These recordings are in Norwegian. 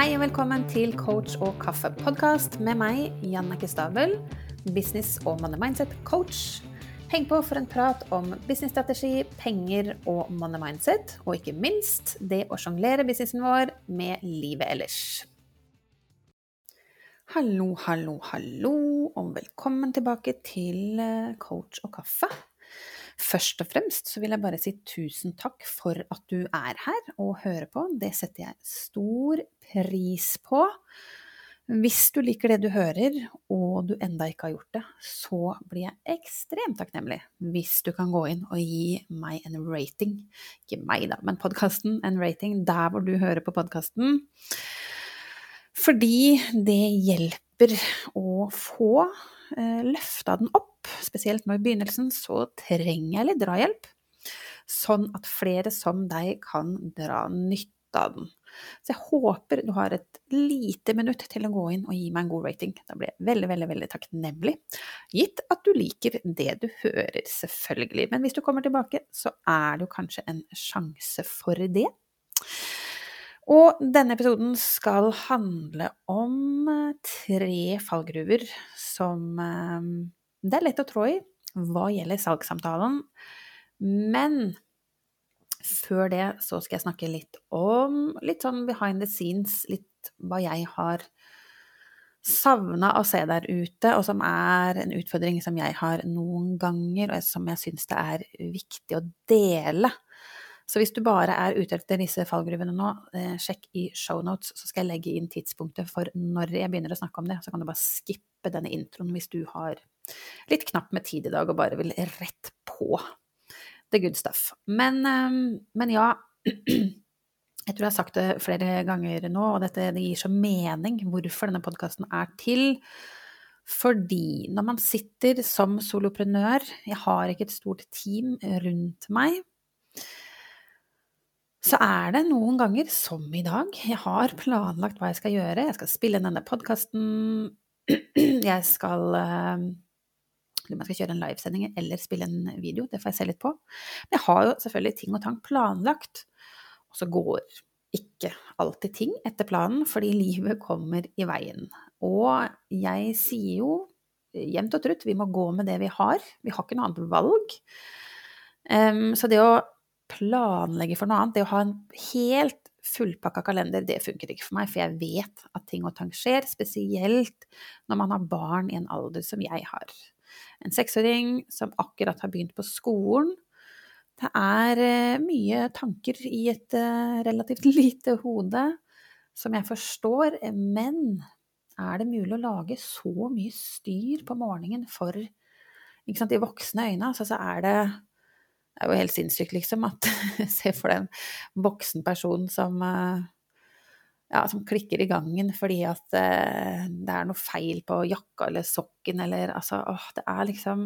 Hei og velkommen til Coach og kaffe-podkast med meg, Jannike Stabel, business- og money mindset-coach. Heng på for en prat om businessstrategi, penger og money mindset, og ikke minst det å sjonglere businessen vår med livet ellers. Hallo, hallo, hallo, og velkommen tilbake til eh, Coach og kaffe. Først og fremst så vil jeg bare si tusen takk for at du er her og hører på. Det setter jeg stor pris på. Hvis du liker det du hører, og du enda ikke har gjort det, så blir jeg ekstremt takknemlig hvis du kan gå inn og gi meg en rating. Ikke meg, da, men podkasten en rating der hvor du hører på podkasten. Fordi det hjelper å få eh, løfta den opp spesielt nå i begynnelsen, så trenger jeg litt drahjelp. Sånn at flere som deg kan dra nytte av den. Så jeg håper du har et lite minutt til å gå inn og gi meg en god rating. Da blir jeg veldig, veldig, veldig takknemlig. Gitt at du liker det du hører, selvfølgelig. Men hvis du kommer tilbake, så er det jo kanskje en sjanse for det. Og denne episoden skal handle om tre fallgruver som eh, det er lett å trå i hva gjelder salgssamtalen, men før det så skal jeg snakke litt om litt sånn behind the scenes, litt hva jeg har savna å se der ute, og som er en utfordring som jeg har noen ganger, og som jeg syns det er viktig å dele. Så hvis du bare er ute etter disse fallgruvene nå, eh, sjekk i shownotes, så skal jeg legge inn tidspunktet for når jeg begynner å snakke om det. Så kan du bare skippe denne introen hvis du har litt knapt med tid i dag og bare vil rett på the good stuff. Men, ehm, men ja. Jeg tror jeg har sagt det flere ganger nå, og dette det gir så mening hvorfor denne podkasten er til. Fordi når man sitter som soloprenør, jeg har ikke et stort team rundt meg, så er det noen ganger, som i dag, jeg har planlagt hva jeg skal gjøre. Jeg skal spille denne podkasten, jeg skal Eller om jeg skal kjøre en livesending eller spille en video, det får jeg se litt på. Men jeg har jo selvfølgelig ting og tang planlagt, og så går ikke alltid ting etter planen, fordi livet kommer i veien. Og jeg sier jo jevnt og trutt, vi må gå med det vi har. Vi har ikke noe annet valg. Um, så det å planlegge for noe annet, det å ha en helt fullpakka kalender, det funker ikke for meg, for jeg vet at ting og tang skjer, spesielt når man har barn i en alder som jeg har en seksåring som akkurat har begynt på skolen. Det er eh, mye tanker i et eh, relativt lite hode, som jeg forstår, men er det mulig å lage så mye styr på morgenen for de voksne øyne? Altså, så er det det er jo helt sinnssykt, liksom, at Se for deg en voksen person som uh, ja, som klikker i gangen fordi at eh, det er noe feil på jakka eller sokken eller altså åh, det er liksom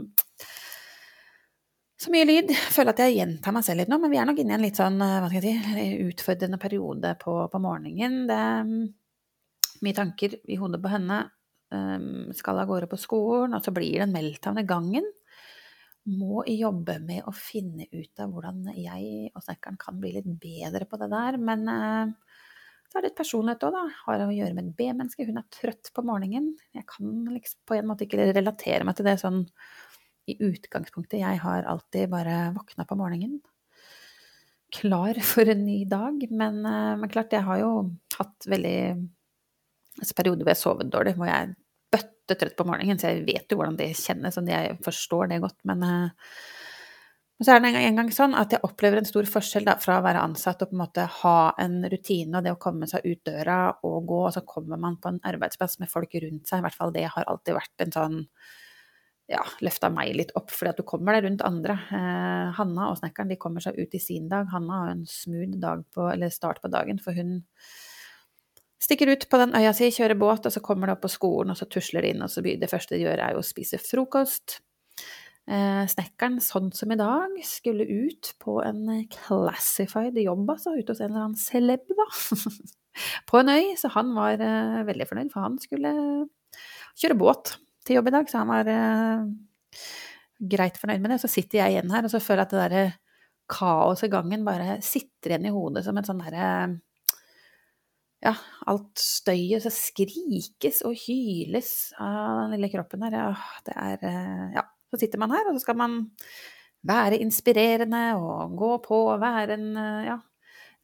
så mye lyd. Jeg føler at jeg gjentar meg selv litt nå, men vi er nok inne i en litt sånn eh, hva skal jeg si, utfordrende periode på, på morgenen. Det er mm, mye tanker i hodet på henne. Um, skal av gårde på skolen, og så blir det en meltdown i gangen. Må jobbe med å finne ut av hvordan jeg og snekkeren kan bli litt bedre på det der. Men uh, så er det litt personlighet òg, da. Har å gjøre med et B-menneske. Hun er trøtt på morgenen. Jeg kan liksom på en måte ikke relatere meg til det sånn i utgangspunktet. Jeg har alltid bare våkna på morgenen. Klar for en ny dag. Men, eh, men klart, jeg har jo hatt veldig altså perioder hvor jeg sovet dårlig, hvor jeg trøtt på morgenen, så jeg vet jo hvordan det kjennes, og jeg forstår det godt. Men uh, så er det en gang sånn at jeg opplever en stor forskjell da, fra å være ansatt og på en måte ha en rutine og det å komme seg ut døra og gå, og så kommer man på en arbeidsplass med folk rundt seg. I hvert fall det har alltid vært en sånn ja, løfta meg litt opp, fordi at du kommer deg rundt andre. Eh, Hanna og snekkeren de kommer seg ut i sin dag. Hanna har en smooth dag på, eller start på dagen, for hun stikker ut på den øya si, kjører båt, og så kommer de opp på skolen, og så tusler de inn, og så det første de gjør, er jo å spise frokost. Eh, snekkeren, sånn som i dag, skulle ut på en classified jobb, altså, ute hos en eller annen celeb, da. på en øy, så han var eh, veldig fornøyd, for han skulle kjøre båt til jobb i dag, så han var eh, greit fornøyd med det. Så sitter jeg igjen her, og så føler jeg at det derre kaoset i gangen bare sitter igjen i hodet som en sånn derre ja, alt støyet så skrikes og hyles av den lille kroppen der. Ja, det er eh, Ja, så sitter man her, og så skal man være inspirerende og gå på og være en eh, ja,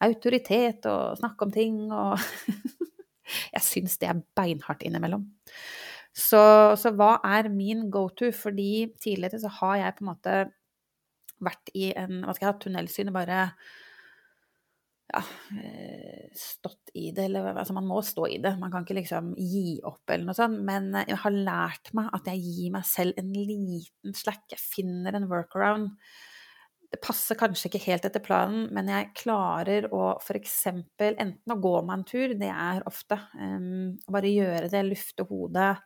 autoritet og snakke om ting og Jeg syns det er beinhardt innimellom. Så, så hva er min go to? Fordi tidligere så har jeg på en måte vært i en hva skal jeg ha, tunnelsyn og bare ja, eh, stått i det, eller altså man må stå i det. Man kan ikke liksom gi opp eller noe sånt. Men jeg har lært meg at jeg gir meg selv en liten slack. Jeg finner en workaround. Det passer kanskje ikke helt etter planen, men jeg klarer å f.eks. enten å gå meg en tur, det er ofte, um, bare gjøre det, lufte hodet.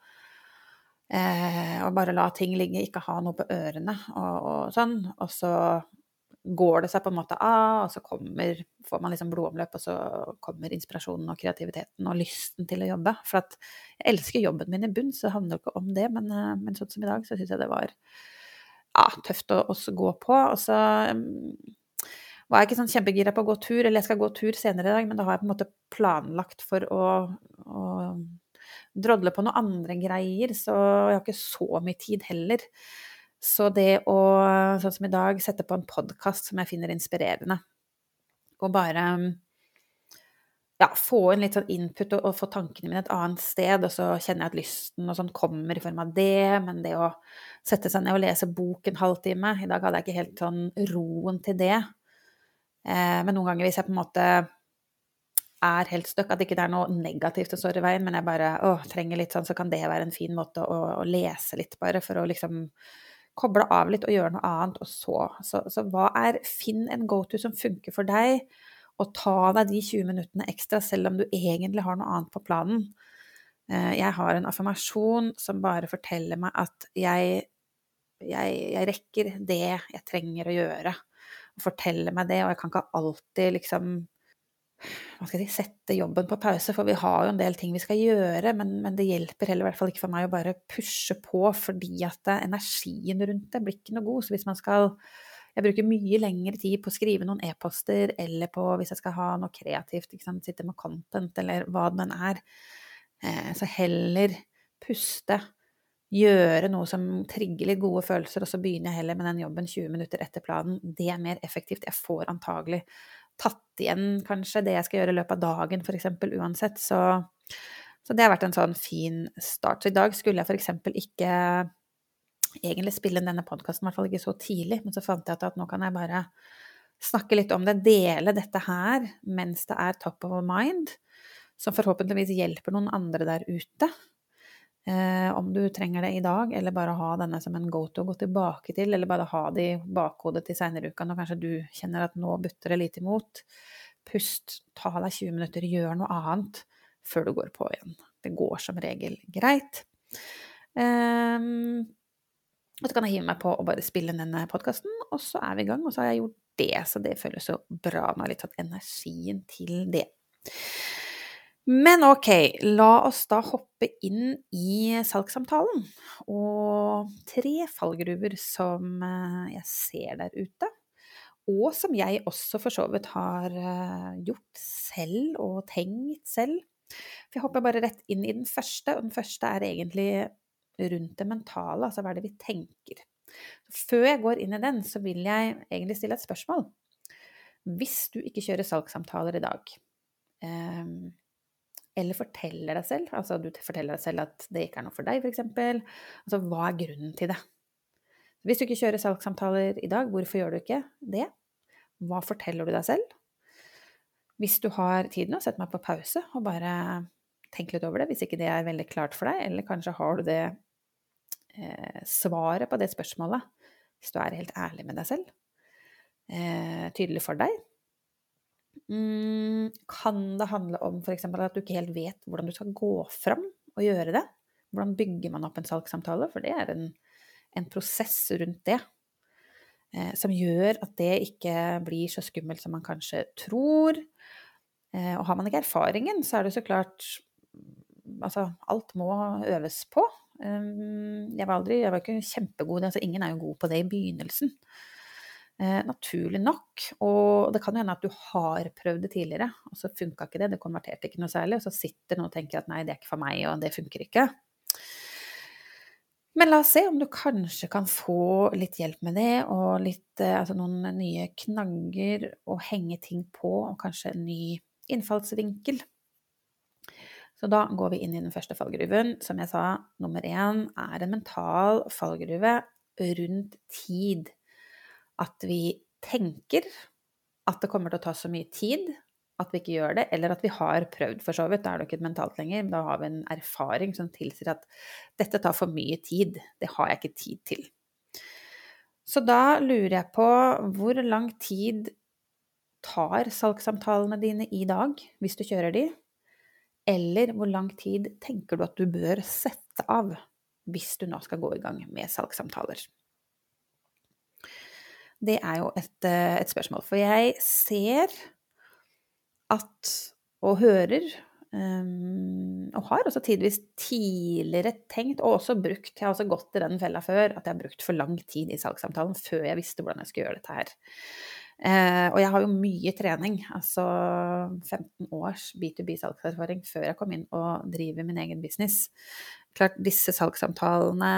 Eh, og bare la ting ligge, ikke ha noe på ørene og, og sånn. Og så går det seg på en måte av, og så kommer, får man liksom blodomløp, og så kommer inspirasjonen og kreativiteten og lysten til å jobbe. For at jeg elsker jobben min i bunn, så det handler ikke om det, men, eh, men sånn som i dag, så syns jeg det var ja, tøft å, også gå på. Og så um, var jeg ikke sånn kjempegira på å gå tur, eller jeg skal gå tur senere i dag, men da har jeg på en måte planlagt for å, å drodle på noen andre greier, så jeg har ikke så mye tid heller. Så det å, sånn som i dag, sette på en podkast som jeg finner inspirerende, og bare ja, få inn litt sånn input og, og, få tankene mine et annet sted, og så kjenner jeg at lysten og sånn kommer i form av det, men det å sette seg ned og lese bok en halvtime I dag hadde jeg ikke helt sånn roen til det. Eh, men noen ganger hvis jeg på en måte er helt stuck, at ikke det er noe negativt som står i veien, men jeg bare å, trenger litt sånn, så kan det være en fin måte å, å lese litt, bare, for å liksom koble av litt og gjøre noe annet, og så. Så, så hva er Finn en go-to som funker for deg, og ta deg de 20 minuttene ekstra selv om du egentlig har noe annet på planen. Eh, jeg har en affirmasjon som bare forteller meg at jeg, jeg, jeg rekker det jeg trenger å gjøre. Forteller meg det, og jeg kan ikke alltid liksom hva skal jeg si, sette jobben på pause, for vi har jo en del ting vi skal gjøre, men, men det hjelper heller i hvert fall ikke for meg å bare pushe på, fordi at energien rundt det blir ikke noe god. Så hvis man skal Jeg bruker mye lengre tid på å skrive noen e-poster, eller på hvis jeg skal ha noe kreativt, sitte med content, eller hva det enn er. Eh, så heller puste, gjøre noe som trigger litt gode følelser, og så begynner jeg heller med den jobben 20 minutter etter planen. Det er mer effektivt. Jeg får antagelig tatt igjen kanskje det jeg skal gjøre i løpet av dagen, f.eks. uansett. Så, så, det har vært en sånn fin start. Så i dag skulle jeg f.eks. ikke egentlig spille denne podkasten, i hvert fall ikke så tidlig, men så fant jeg at nå kan jeg bare snakke litt om det, dele dette her mens det er top of mind, som forhåpentligvis hjelper noen andre der ute. Eh, om du trenger det i dag, eller bare ha denne som en go to å gå tilbake til, eller bare ha det i bakhodet til seinere uka når kanskje du kjenner at nå butter det litt imot. Pust, ta deg 20 minutter, gjør noe annet før du går på igjen. Det går som regel greit. Um, og så kan jeg hive meg på å bare spille denne podkasten, og så er vi i gang. Og så har jeg gjort det, så det føles så bra. Nå har jeg litt tatt energien til det. Men ok, la oss da hoppe inn i salgssamtalen. Og tre fallgruver som eh, jeg ser der ute, og som jeg også for så vidt har eh, gjort selv og tenkt selv. For jeg hopper bare rett inn i den første, og den første er egentlig rundt det mentale, altså hva er det vi tenker. Før jeg går inn i den, så vil jeg egentlig stille et spørsmål. Hvis du ikke kjører salgssamtaler i dag, um, eller forteller deg selv, altså du forteller deg selv at det ikke er noe for deg, f.eks. Altså hva er grunnen til det? Hvis du ikke kjører salgssamtaler i dag, hvorfor gjør du ikke det? Hva forteller du deg selv? Hvis du har tid nå, sett meg på pause og bare tenk litt over det, hvis ikke det er veldig klart for deg, eller kanskje har du det eh, svaret på det spørsmålet, hvis du er helt ærlig med deg selv, eh, tydelig for deg, kan det handle om f.eks. at du ikke helt vet hvordan du skal gå fram og gjøre det? Hvordan bygger man opp en salgssamtale? For det er en, en prosess rundt det eh, som gjør at det ikke blir så skummelt som man kanskje tror. Eh, og har man ikke erfaringen, så er det så klart Altså, alt må øves på. Um, jeg var aldri Jeg var ikke kjempegod, altså ingen er jo god på det i begynnelsen. Eh, naturlig nok. Og det kan jo hende at du har prøvd det tidligere, og så funka ikke det. Det konverterte ikke noe særlig. Og så sitter noen og tenker at nei, det er ikke for meg, og det funker ikke. Men la oss se om du kanskje kan få litt hjelp med det, og litt, eh, altså noen nye knagger å henge ting på, og kanskje en ny innfallsvinkel. Så da går vi inn i den første fallgruven. Som jeg sa, nummer én er en mental fallgruve rundt tid. At vi tenker at det kommer til å ta så mye tid at vi ikke gjør det, eller at vi har prøvd, for så vidt. Da er det ikke mentalt lenger, men da har vi en erfaring som tilsier at dette tar for mye tid. Det har jeg ikke tid til. Så da lurer jeg på hvor lang tid tar salgssamtalene dine i dag, hvis du kjører de? Eller hvor lang tid tenker du at du bør sette av hvis du nå skal gå i gang med salgssamtaler? Det er jo et, eh, et spørsmål. For jeg ser at og hører um, og har også tidvis tidligere tenkt, og også brukt Jeg har også gått i den fella før, at jeg har brukt for lang tid i salgssamtalen før jeg visste hvordan jeg skulle gjøre dette her. Uh, og jeg har jo mye trening, altså 15 års B2B-salgserfaring før jeg kom inn og driver min egen business. Klart, disse salgssamtalene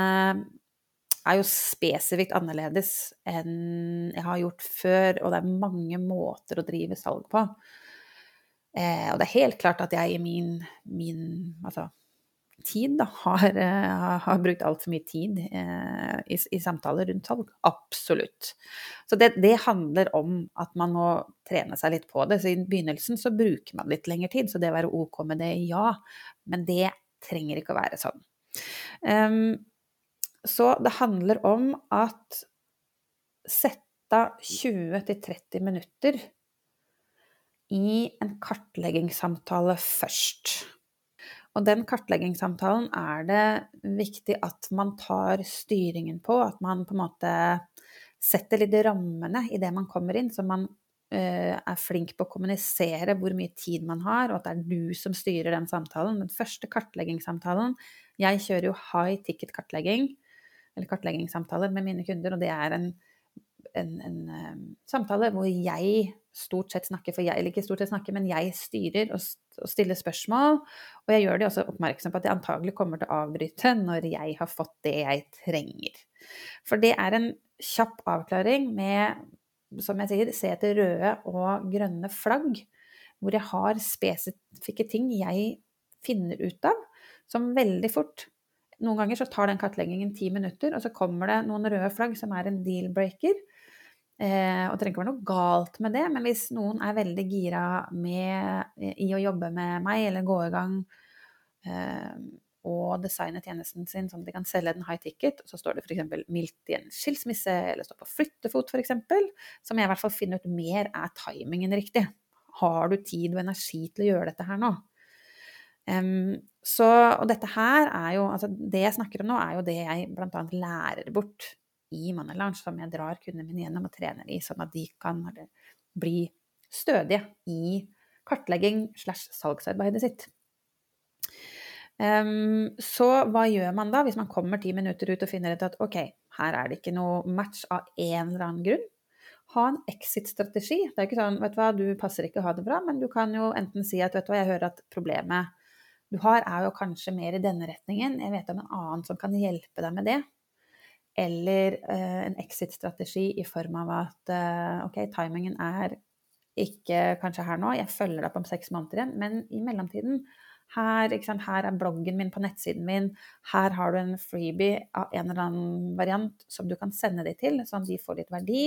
er jo spesifikt annerledes enn jeg har gjort før, og det er mange måter å drive salg på. Eh, og det er helt klart at jeg i min, min altså, tid da, har, uh, har brukt altfor mye tid uh, i, i, samtaler rundt salg. Absolutt. Så det, det, handler om at man må trene seg litt på det. Så I begynnelsen så bruker man litt lengre tid, så det å være ok med det, ja. Men det trenger ikke å være sånn. Um, så det handler om at sette 20-30 minutter i en kartleggingssamtale først. Og den kartleggingssamtalen er det viktig at man tar styringen på, at man på en måte setter litt rammene i det man kommer inn, så man uh, er flink på å kommunisere hvor mye tid man har, og at det er du som styrer den samtalen. Den første kartleggingssamtalen Jeg kjører jo high ticket kartlegging, eller kartleggingssamtaler med mine kunder, og det er en en, en um, samtale hvor jeg stort sett snakker for jeg, eller ikke stort sett snakker, men jeg styrer og, og stiller spørsmål. Og jeg gjør de også oppmerksom på at jeg antagelig kommer til å avbryte når jeg har fått det jeg trenger. For det er en kjapp avklaring med, som jeg sier, se etter røde og grønne flagg. Hvor jeg har spesifikke ting jeg finner ut av, som veldig fort Noen ganger så tar den kartleggingen ti minutter, og så kommer det noen røde flagg som er en deal-breaker. Eh, og det trenger ikke være noe galt med det, men hvis noen er veldig gira med, i å jobbe med meg eller gå i gang eh, og designe tjenesten sin sånn at de kan selge den high ticket, så står det f.eks. mildt i en skilsmisse eller står på flyttefot f.eks., som jeg i hvert fall finner ut mer er timingen riktig. Har du tid og energi til å gjøre dette her nå? Um, så, og dette her er jo, altså det jeg snakker om nå, er jo det jeg bl.a. lærer bort i Money som jeg drar kundene mine gjennom og trener i, sånn at de kan bli stødige i kartlegging slash salgsarbeidet sitt. Um, så hva gjør man da hvis man kommer ti minutter ut og finner ut at ok, her er det ikke noe match av en eller annen grunn? Ha en exit-strategi. Det er ikke sånn vet du hva, du passer ikke å ha det bra, men du kan jo enten si at vet du hva, jeg hører at problemet du har, er jo kanskje mer i denne retningen. Jeg vet om en annen som kan hjelpe deg med det eller uh, en exit-strategi i form av at uh, ok, timingen er ikke kanskje her nå, jeg følger deg opp om seks måneder igjen, men i mellomtiden her, her, er bloggen min på nettsiden min, her har du en freebie av en eller annen variant som du kan sende de til, sånn at de får litt verdi.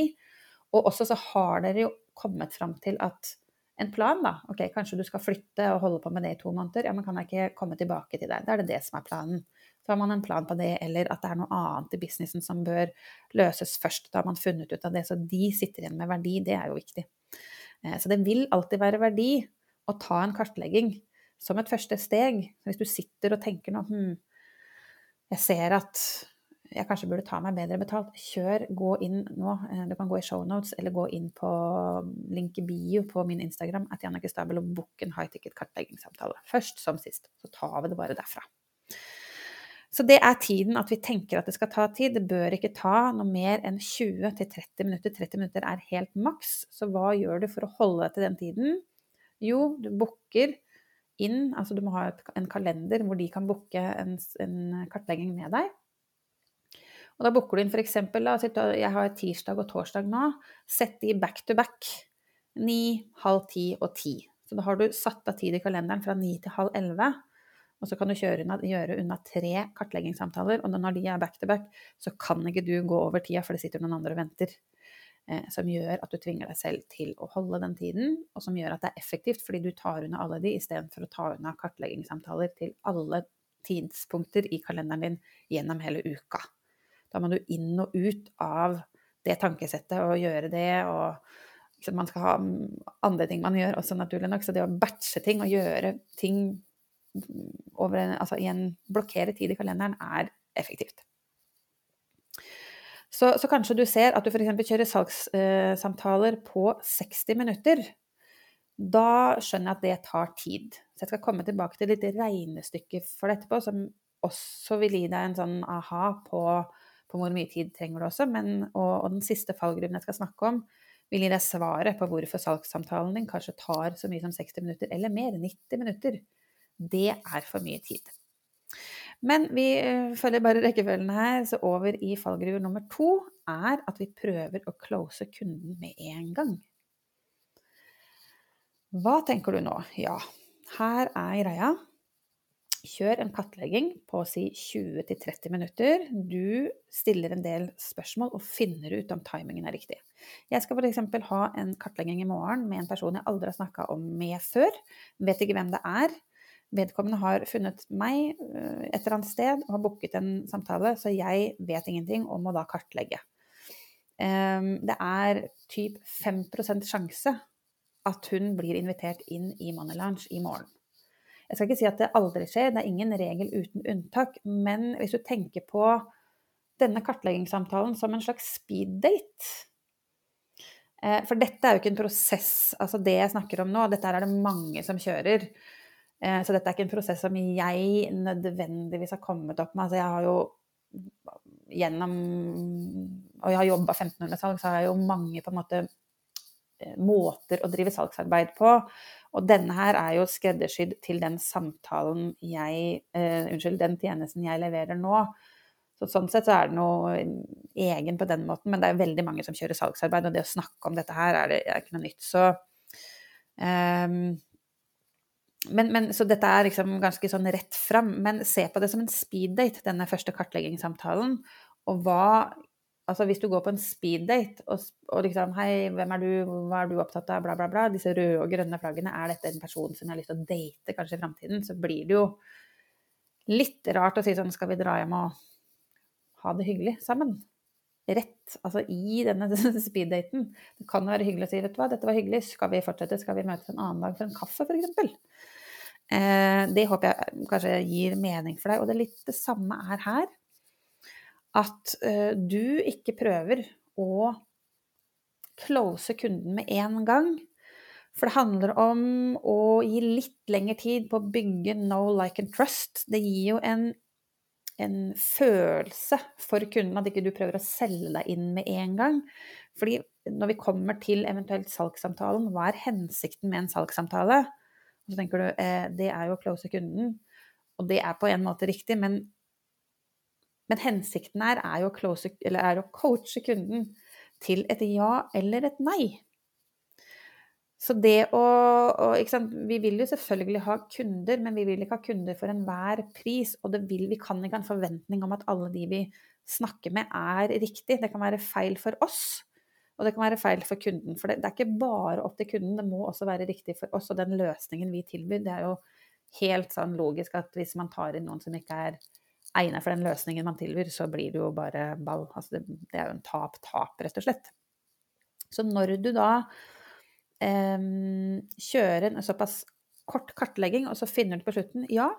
Og også så har dere jo kommet fram til at en plan, da. Ok, kanskje du skal flytte og holde på med det i to måneder. Ja, men kan jeg ikke komme tilbake til deg? Da er det det som er planen. Så har man en plan på det, eller at det er noe annet i businessen som bør løses først. Da har man funnet ut av det, så de sitter igjen med verdi. Det er jo viktig. Eh, så det vil alltid være verdi å ta en kartlegging som et første steg. Hvis du sitter og tenker nå hm, jeg ser at jeg kanskje burde ta meg bedre betalt. Kjør, gå inn nå. Eh, du kan gå i shownotes eller gå inn på link i bio på min Instagram at Jannicke Stabel og book en high ticket kartleggingssamtale. Først som sist. Så tar vi det bare derfra. Så det er tiden at vi tenker at det skal ta tid. Det bør ikke ta noe mer enn 20-30 minutter. 30 minutter er helt maks. Så hva gjør du for å holde deg til den tiden? Jo, du booker inn Altså du må ha en kalender hvor de kan booke en, en kartlegging med deg. Og da booker du inn f.eks. Jeg har tirsdag og torsdag nå. Sett de back to back. Ni, halv ti og ti. Så da har du satt av tid i kalenderen fra ni til halv elleve. Og så kan du unna, gjøre unna tre kartleggingssamtaler. Og når de er back to back, så kan ikke du gå over tida, for det sitter noen andre og venter. Eh, som gjør at du tvinger deg selv til å holde den tiden, og som gjør at det er effektivt, fordi du tar unna alle de istedenfor å ta unna kartleggingssamtaler til alle tidspunkter i kalenderen din gjennom hele uka. Da må du inn og ut av det tankesettet og gjøre det. og liksom, Man skal ha andre ting man gjør også, naturlig nok. Så det å batche ting og gjøre ting over, altså i en blokkere tid i kalenderen er effektivt. Så, så kanskje du ser at du f.eks. kjører salgssamtaler på 60 minutter. Da skjønner jeg at det tar tid. Så jeg skal komme tilbake til litt regnestykke for det etterpå, som også vil gi deg en sånn aha på, på hvor mye tid trenger du også. Men, og, og den siste fallgruven jeg skal snakke om, vil gi deg svaret på hvorfor salgssamtalen din kanskje tar så mye som 60 minutter, eller mer, 90 minutter. Det er for mye tid. Men vi eh, følger bare rekkefølgen her, så over i fallgruve nummer to er at vi prøver å close kunden med en gang. Hva tenker du nå? Ja, her er greia. Kjør en kartlegging på si 20-30 minutter. Du stiller en del spørsmål og finner ut om timingen er riktig. Jeg skal f.eks. ha en kartlegging i morgen med en person jeg aldri har snakka om med før. Vet ikke hvem det er. Vedkommende har funnet meg eh, et eller annet sted og har booket en samtale, så jeg vet ingenting og må da kartlegge. Ehm, det er typ 5% sjanse at hun blir invitert inn i Money Lounge i morgen. Jeg skal ikke si at det aldri skjer, det er ingen regel uten unntak, men hvis du tenker på denne kartleggingssamtalen som en slags speeddate eh, For dette er jo ikke en prosess, altså det jeg snakker om nå, dette er det mange som kjører. Eh, så dette er ikke en prosess som jeg nødvendigvis har kommet opp med. Altså jeg har jo gjennom Og jeg har jobba 1500-salg, så har jeg jo mange på en måte eh, måter å drive salgsarbeid på. Og denne her er jo skreddersydd til den samtalen jeg uh, Unnskyld, den tjenesten jeg leverer nå. Så sånn sett så er det noe egen på den måten, men det er veldig mange som kjører salgsarbeid, og det å snakke om dette her er, det, er ikke noe nytt. Så um, men, men, så dette er liksom ganske sånn rett fram. Men se på det som en speeddate, denne første kartleggingssamtalen. Og hva Altså hvis du går på en speeddate og, og liksom Hei, hvem er du, hva er du opptatt av, bla, bla, bla. Disse røde og grønne flaggene. Er dette en person som jeg har lyst til å date kanskje i framtiden? Så blir det jo litt rart å si sånn Skal vi dra hjem og ha det hyggelig sammen? Rett, altså i denne speeddaten. Det kan være hyggelig å si, vet du hva, dette var hyggelig, skal vi fortsette, skal vi møtes en annen dag for en kaffe, f.eks.? Eh, det håper jeg kanskje gir mening for deg. Og det er litt det samme er her. At uh, du ikke prøver å close kunden med en gang. For det handler om å gi litt lengre tid på å bygge no like and trust. Det gir jo en, en følelse for kunden at ikke du prøver å selge deg inn med en gang. Fordi når vi kommer til eventuelt salgssamtalen, hva er hensikten med en salgssamtale? så tenker du eh, det er jo å close kunden. Og det er på en måte riktig, men, men hensikten her er jo, close, er å coache kunden til et ja eller et nei. Så det å, å Vi vil jo selvfølgelig ha kunder, men vi vil ikke ha kunder for enhver pris. Og vil, vi kan ikke ha en forventning om at alle de vi snakker med, er riktig. Det kan være feil for oss. Og det kan være feil for kunden. For det, det, er ikke bare opp til kunden, det må også være riktig for oss. Og den løsningen vi tilbyr, det er jo helt sånn logisk at hvis man tar inn noen som ikke er egnet for den løsningen man tilbyr, så blir det jo bare ball. Altså det, det er jo en tap-tap, rett og slett. Så når du da eh, kjører en såpass kort kartlegging, og så finner du på slutten ja,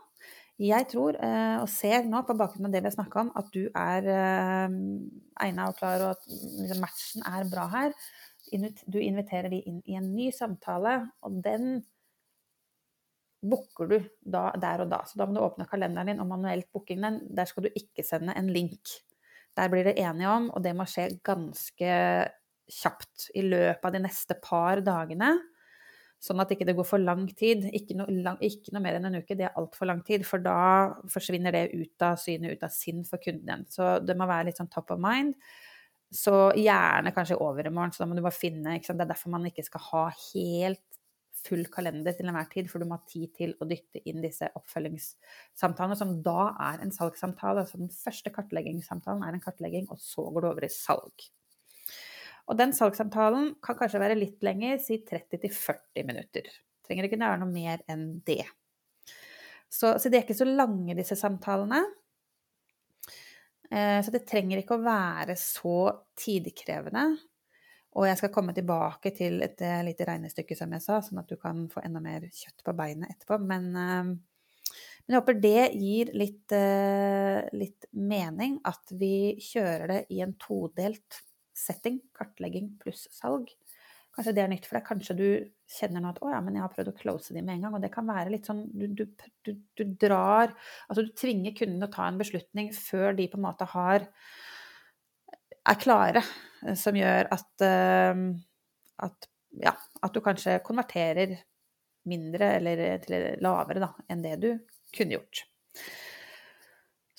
jeg tror, eh, og ser nå på bakgrunn av det vi har snakka om, at du er eh, egnet og klar, og at liksom, matchen er bra her. Du inviterer de inn i en ny samtale, og den booker du da, der og da. Så da må du åpne kalenderen din og manuelt booke den. Der skal du ikke sende en link. Der blir dere enige om, og det må skje ganske kjapt i løpet av de neste par dagene. Sånn at ikke det går for lang tid. Ikke noe, lang, ikke noe mer enn en uke, det er altfor lang tid. For da forsvinner det ut av syne, ut av sinn for kunden din. Så det må være litt sånn top of mind. Så gjerne kanskje i overmorgen, så da må du bare finne Det er derfor man ikke skal ha helt full kalender til enhver tid, for du må ha tid til å dytte inn disse oppfølgingssamtalene, som da er en salgssamtale. Altså den første kartleggingssamtalen er en kartlegging, og så går du over i salg. Og den salgssamtalen kan kanskje være litt lenger, si 30-40 minutter. Trenger ikke være noe mer enn det. Så, så de er ikke så lange, disse samtalene. Eh, så det trenger ikke å være så tidkrevende. Og jeg skal komme tilbake til et uh, lite regnestykke, som jeg sa, sånn at du kan få enda mer kjøtt på beinet etterpå. Men, uh, men jeg håper det gir litt, uh, litt, mening at vi kjører det i en todelt setting. Kartlegging pluss salg. Kanskje det er nytt for deg. Kanskje du kjenner nå at 'å ja, men jeg har prøvd å close de med en gang'. Og det kan være litt sånn du, du, du, du drar Altså du tvinger kunden å ta en beslutning før de på en måte har er klare, eh, som gjør at, eh, at, ja, at du kanskje konverterer mindre eller til lavere da, enn det du kunne gjort.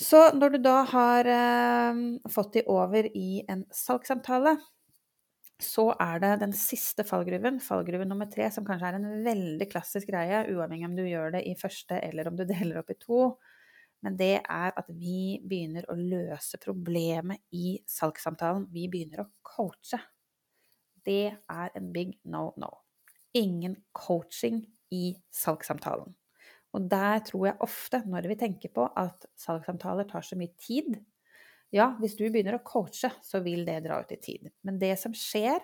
Så når du da har eh, fått de over i en salgssamtale, så er det den siste fallgruven, fallgruven nummer tre, som kanskje er en veldig klassisk greie, uavhengig om du gjør det i første eller om du deler opp i to men det er at vi begynner å løse problemet i salgssamtalen. Vi begynner å coache. Det er en big no-no. Ingen coaching i salgssamtalen. Og der tror jeg ofte, når vi tenker på at salgssamtaler tar så mye tid Ja, hvis du begynner å coache, så vil det dra ut i tid. Men det som skjer,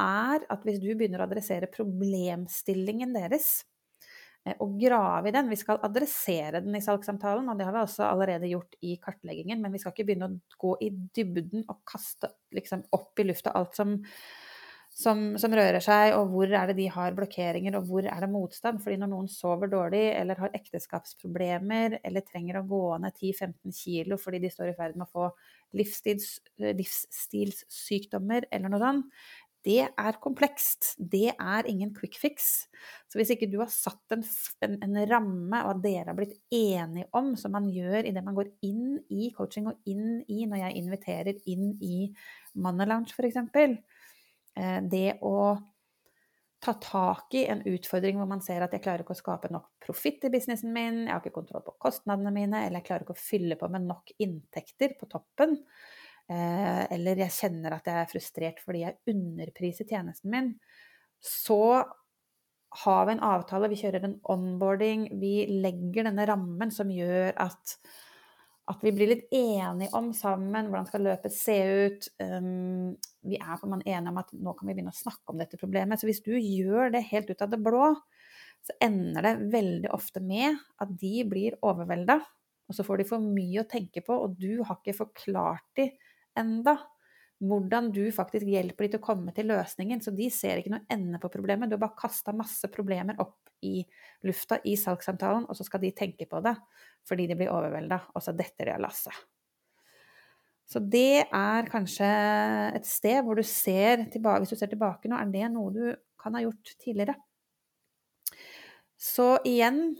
er at hvis du begynner å adressere problemstillingen deres, og grave i den. Vi skal adressere den i salgssamtalen, og det har vi også allerede gjort i kartleggingen. Men vi skal ikke begynne å gå i dybden og kaste liksom, opp i lufta alt som, som, som, rører seg, og hvor er det de har blokkeringer, og hvor er det motstand. Fordi når noen sover dårlig, eller har ekteskapsproblemer, eller trenger å gå ned 10-15 kilo fordi de står i ferd med å få livsstils, livsstilssykdommer eller noe sånt, det er komplekst. Det er ingen quick fix. Så hvis ikke du har satt en, en, en, ramme, og at dere har blitt enige om, som man gjør idet man går inn i coaching og inn i når jeg inviterer inn i Money Lounge f.eks. Eh, det å ta tak i en utfordring hvor man ser at jeg klarer ikke å skape nok profitt i businessen min, jeg har ikke kontroll på kostnadene mine, eller jeg klarer ikke å fylle på med nok inntekter på toppen. Eh, eller jeg kjenner at jeg er frustrert fordi jeg underpriser tjenesten min, så har vi en avtale, vi kjører en onboarding, vi legger denne rammen som gjør at, at vi blir litt enige om sammen hvordan skal løpet se ut. Um, vi er på en enige om at nå kan vi begynne å snakke om dette problemet. Så hvis du gjør det helt ut av det blå, så ender det veldig ofte med at de blir overvelda. Og så får de for mye å tenke på, og du har ikke forklart dem enda. Hvordan du faktisk hjelper dem til å komme til løsningen. Så de ser ikke noe ende på problemet. Du har bare kasta masse problemer opp i lufta i salgssamtalen, og så skal de tenke på det fordi de blir overvelda, og så detter de av lasset. Så det er kanskje et sted hvor du ser tilbake, hvis du ser tilbake nå, er det noe du kan ha gjort tidligere. Så igjen,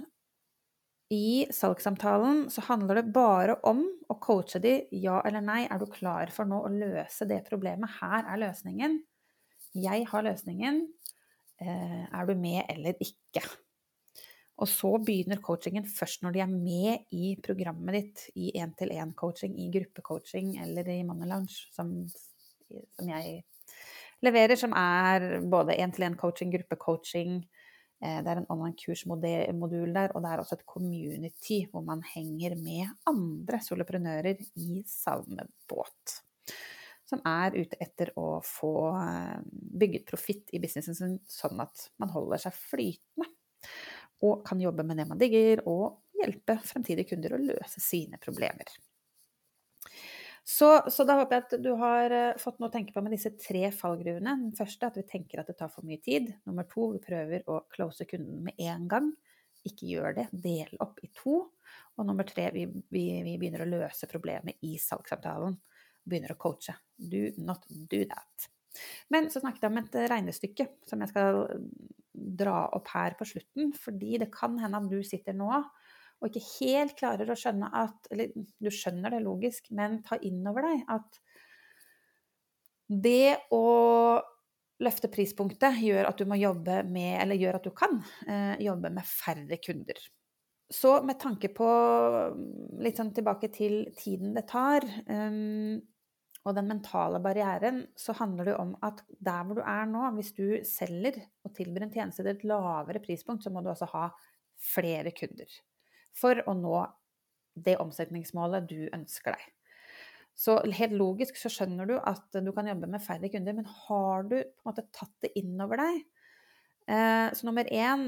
i salgssamtalen så handler det bare om å coache de ja eller nei. Er du klar for nå å løse det problemet? Her er løsningen. Jeg har løsningen. Eh, er du med eller ikke? Og så begynner coachingen først når de er med i programmet ditt, i én-til-én-coaching, i gruppecoaching eller i Money Lounge, som, som jeg leverer, som er både én-til-én-coaching, gruppecoaching, det er en online-kursmodul der, og det er også et community hvor man henger med andre soloprenører i samme båt. Som er ute etter å få eh, bygget profitt i businessen sin, sånn at man holder seg flytende. Og kan jobbe med det man digger, og hjelpe fremtidige kunder å løse sine problemer. Så, så, da håper jeg at du har uh, fått noe å tenke på med disse tre fallgruvene. Den første er at vi tenker at det tar for mye tid. Nummer to, vi prøver å close kunden med en gang. ikke gjør det. Del opp i to. Og nummer tre, vi, vi, vi begynner å løse problemet i salgsavtalen. Begynner å coache. Do not do that. Men så snakket jeg om et regnestykke som jeg skal dra opp her på slutten. Fordi det kan hende at du sitter nå og ikke helt klarer å skjønne at Eller du skjønner det logisk, men ta inn over deg at det å løfte prispunktet gjør at du må jobbe med, eller gjør at du kan eh, jobbe med færre kunder. Så med tanke på litt sånn tilbake til tiden det tar, um, og den mentale barrieren, så handler det om at der hvor du er nå, hvis du selger og tilbyr en tjeneste til et lavere prispunkt, så må du altså ha flere kunder for å nå det omsetningsmålet du ønsker deg. Så helt logisk så skjønner du at du kan jobbe med færre kunder, men har du på en måte tatt det innover deg? Eh, så nummer én,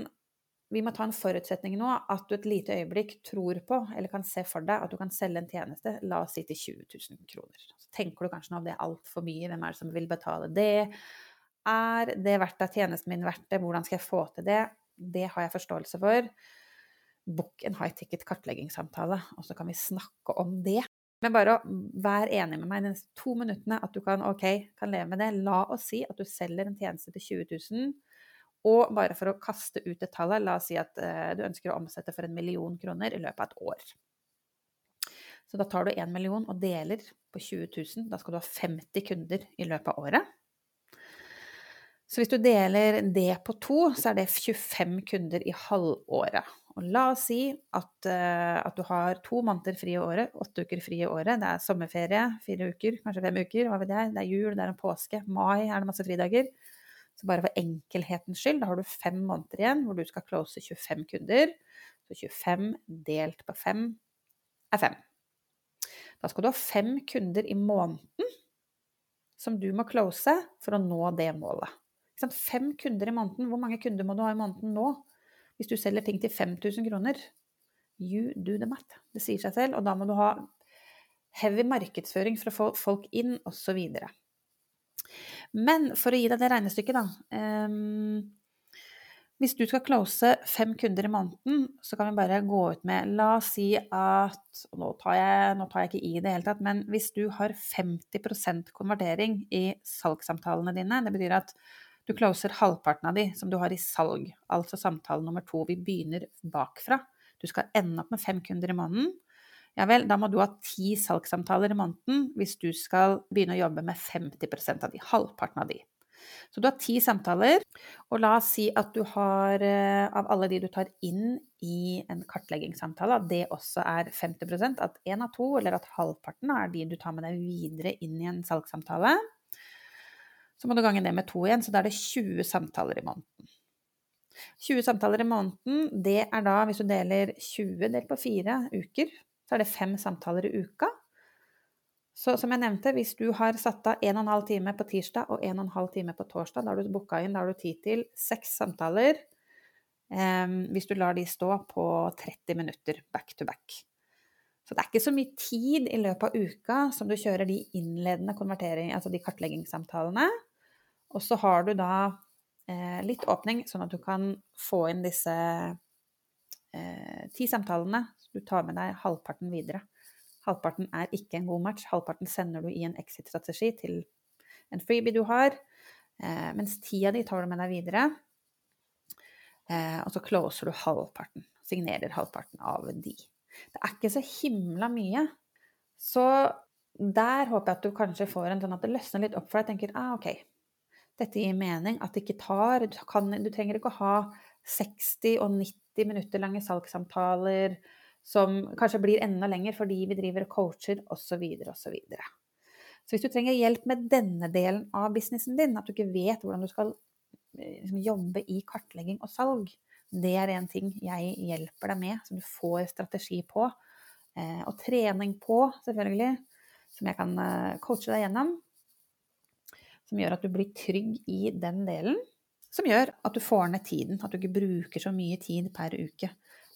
vi må ta en forutsetning nå at du et lite øyeblikk tror på, eller kan se for deg, at du kan selge en tjeneste, la oss si til 20 000 kroner. Så tenker du kanskje nå at det er altfor mye, hvem er det som vil betale det? Er det verdt av tjenesten min verdt det? Hvordan skal jeg få til det? Det har jeg forståelse for. Book en high ticket kartleggingssamtale, og så kan vi snakke om det. Men bare vær enig med meg de neste to minuttene at du kan, okay, kan leve med det. La oss si at du selger en tjeneste til 20 000. Og bare for å kaste ut det tallet, la oss si at uh, du ønsker å omsette for en million kroner i løpet av et år. Så da tar du én million og deler på 20 000. Da skal du ha 50 kunder i løpet av året. Så hvis du deler det på to, så er det 25 kunder i halvåret. Og la oss si at, uh, at, du har to måneder fri i året, åtte uker fri i året. Det er sommerferie, fire uker, kanskje fem uker, hva vet jeg. Det er jul, det er en påske. Mai er det masse fridager. Så bare for enkelhetens skyld, da har du fem måneder igjen hvor du skal close 25 kunder. Så 25 delt på 5 er 5. Da skal du ha fem kunder i måneden som du må close for å nå det målet. Fem kunder i måneden. Hvor mange kunder må du ha i måneden nå? Hvis du selger ting til 5000 kroner, you do the math. Det sier seg selv. Og da må du ha heavy markedsføring for å få folk inn, osv. Men for å gi deg det regnestykket, da. Um, hvis du skal close fem kunder i måneden, så kan vi bare gå ut med La oss si at nå tar, jeg, nå tar jeg ikke i det hele tatt, men hvis du har 50% konvertering i salgssamtalene dine, det betyr at du closer halvparten av de som du har i salg, altså samtale nummer to. Vi begynner bakfra. Du skal ende opp med fem kunder i måneden. Ja vel, da må du ha ti salgssamtaler i måneden hvis du skal begynne å jobbe med 50% av de, halvparten av de. Så du har ti samtaler, og la oss si at du har eh, av alle de du tar inn i en kartleggingssamtale, at det også er 50% at én av to, eller at halvparten er de du tar med deg videre inn i en salgssamtale. Så må du gange det med to igjen, så da er det 20 samtaler i måneden. 20 samtaler i måneden, det er da, hvis du deler 20 delt på fire uker, så er det fem samtaler i uka. Så som jeg nevnte, hvis du har satt av 1 12 time på tirsdag og 1 12 time på torsdag, da har du booka inn, da har du tid til seks samtaler. Um, hvis du lar de stå på 30 minutter back to back. Så det er ikke så mye tid i løpet av uka som du kjører de innledende altså de kartleggingssamtalene. Og så har du da eh, litt åpning, sånn at du kan få inn disse eh, ti samtalene. Så du tar med deg halvparten videre. Halvparten er ikke en god match. Halvparten sender du i en exit-strategi til en freebie du har. Eh, mens ti av de tar du med deg videre. Eh, og så closer du halvparten. Signerer halvparten av de. Det er ikke så himla mye. Så der håper jeg at du kanskje får en sånn at det løsner litt opp for deg. Tenker ah, ok, dette gir mening. At det ikke tar du, kan, du, trenger ikke å ha 60 og 90 minutter lange salgssamtaler som kanskje blir enda lenger fordi vi driver og coacher osv. osv. Så, hvis du trenger hjelp med denne delen av businessen din, at du ikke vet hvordan du skal liksom, jobbe i kartlegging og salg, det er en ting jeg hjelper deg med, som du får strategi på. Eh, og trening på, selvfølgelig, som jeg kan eh, coache deg gjennom som gjør at du blir trygg i den delen. Som gjør at du får ned tiden, at du ikke bruker så mye tid per uke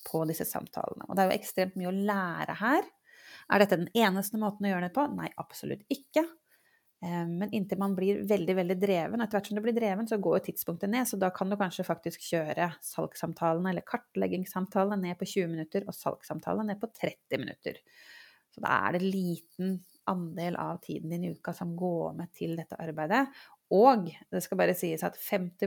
på disse samtalene. Og det er jo ekstremt mye å lære her. Er dette den eneste måten å gjøre det på? Nei, absolutt ikke. Eh, men inntil man blir veldig veldig dreven, etter hvert som du blir dreven, så går jo tidspunktet ned. Så da kan du kanskje faktisk kjøre salgssamtalene eller kartleggingssamtalene ned på 20 minutter og salgssamtalene ned på 30 minutter. Så da er det liten andel av tiden din i uka som går med til dette arbeidet. Og det skal bare sies at 50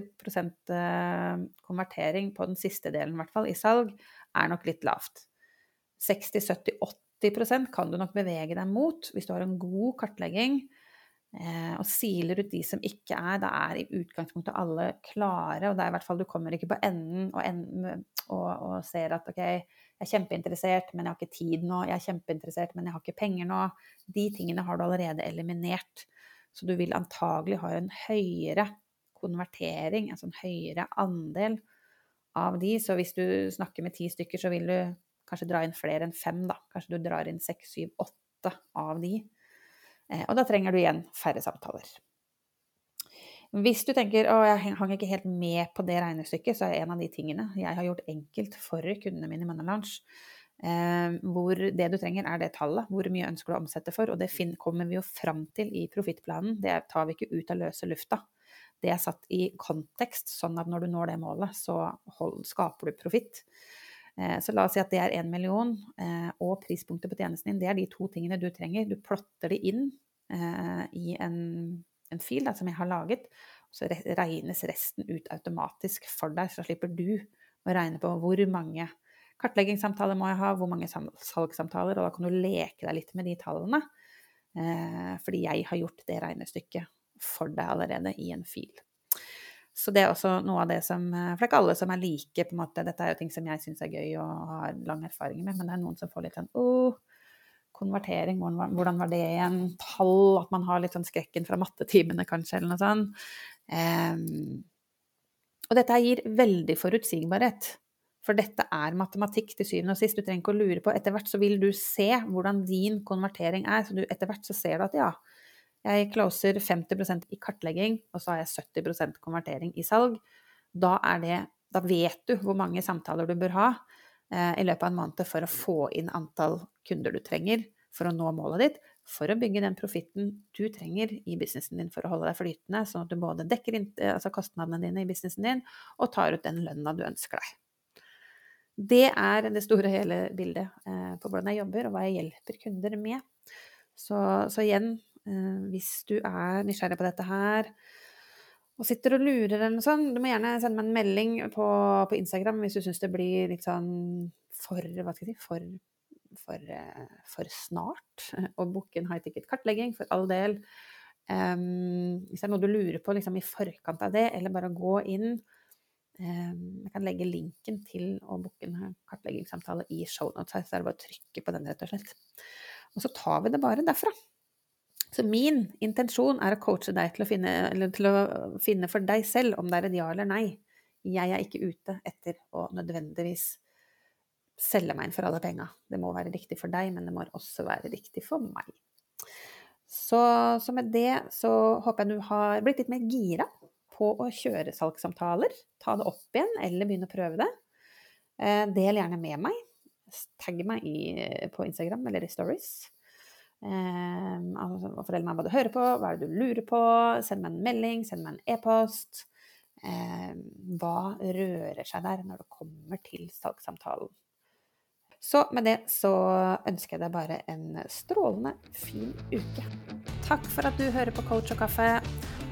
eh, konvertering på den siste delen, i hvert fall, i salg, er nok litt lavt. 60-70-80% kan du nok bevege deg mot hvis du har en god kartlegging Eh, og siler ut de som ikke er. Da er i utgangspunktet alle klare, og det er i hvert fall du kommer ikke på enden og, enden, og, og ser at OK, jeg er kjempeinteressert, men jeg har ikke tid nå. Jeg er kjempeinteressert, men jeg har ikke penger nå. De tingene har du allerede eliminert. Så du vil antagelig ha en høyere konvertering, altså en høyere andel av de. Så hvis du snakker med ti stykker, så vil du kanskje dra inn flere enn fem, da. Kanskje du drar inn seks, syv, åtte av de. Eh, og da trenger du igjen færre samtaler. Hvis du tenker å, jeg hang ikke helt med på det regnestykket, så er en av de tingene jeg har gjort enkelt for kundene mine i Launch, eh, hvor det du trenger er det tallet, hvor mye ønsker du å omsette for, og det kommer vi jo fram til i profittplanen. Det tar vi ikke ut av løse lufta. Det er satt i kontekst, sånn at når du når det målet, så hold, skaper du profitt. Eh, så la oss si at det er én million, eh, og prispunktet på tjenesten din, det er de to tingene du trenger. Du plotter det inn eh, i en, en fil da, som jeg har laget, så regnes resten ut automatisk for deg. Så slipper du å regne på hvor mange kartleggingssamtaler må jeg ha, hvor mange salgssamtaler, og da kan du leke deg litt med de tallene. Fordi jeg har gjort det regnestykket for deg allerede i en fil. Så det er også noe av det som eh, For det er ikke alle som er like, på en måte. Dette er jo ting som jeg syns er gøy og har lang erfaring med, men det er noen som får litt sånn oh, konvertering, hvordan var det igjen? Tall, at man har litt sånn skrekken fra mattetimene, kanskje, eller noe sånt. Um, og dette gir veldig forutsigbarhet. For dette er matematikk til syvende og sist. Du trenger ikke å lure på. Etter hvert så vil du se hvordan din konvertering er. Så etter hvert så ser du at ja, jeg closer 50% i kartlegging, og så har jeg 70% konvertering i salg. Da, det, da, vet du hvor mange samtaler du bør ha i løpet av en måned for å få inn antall kunder du trenger for å nå målet ditt, for å bygge den profitten du trenger i businessen din for å holde deg flytende, sånn at du både dekker altså kostnadene dine i businessen din og tar ut den lønna du ønsker deg. Det er det store hele bildet eh, på hvordan jeg jobber, og hva jeg hjelper kunder med. Så, så igjen, Eh, hvis du er nysgjerrig på dette her og sitter og lurer eller noe sånt, du må gjerne sende meg en melding på, på Instagram hvis du syns det blir litt sånn for Hva skal jeg si For, for, eh, for snart å booke en high ticket-kartlegging, for all del. Um, hvis det er noe du lurer på liksom, i forkant av det, eller bare gå inn um, Jeg kan legge linken til å booke en kartleggingssamtale i shownotes her, så er det bare å trykke på den, rett og slett. Og så tar vi det bare derfra. Så min intensjon er å coache deg til å, finne, til å finne for deg selv om det er et ja eller nei. Jeg er ikke ute etter å nødvendigvis selge meg inn for alle penga. Det må være riktig for deg, men det må også være riktig for meg. Så, så, med det så håper jeg du har blitt litt mer gira på å kjøre salgssamtaler. Ta det opp igjen, eller begynne å prøve det. Eh, del gjerne med meg. Tagg meg i, på Instagram eller i Stories. Altså, fortell meg hva du hører på, hva er det du lurer på, send meg en melding, send meg en e-post. Eh, hva rører seg der når det kommer til salgssamtalen? Så med det så ønsker jeg deg bare en strålende fin uke. Takk for at du hører på Coach og kaffe.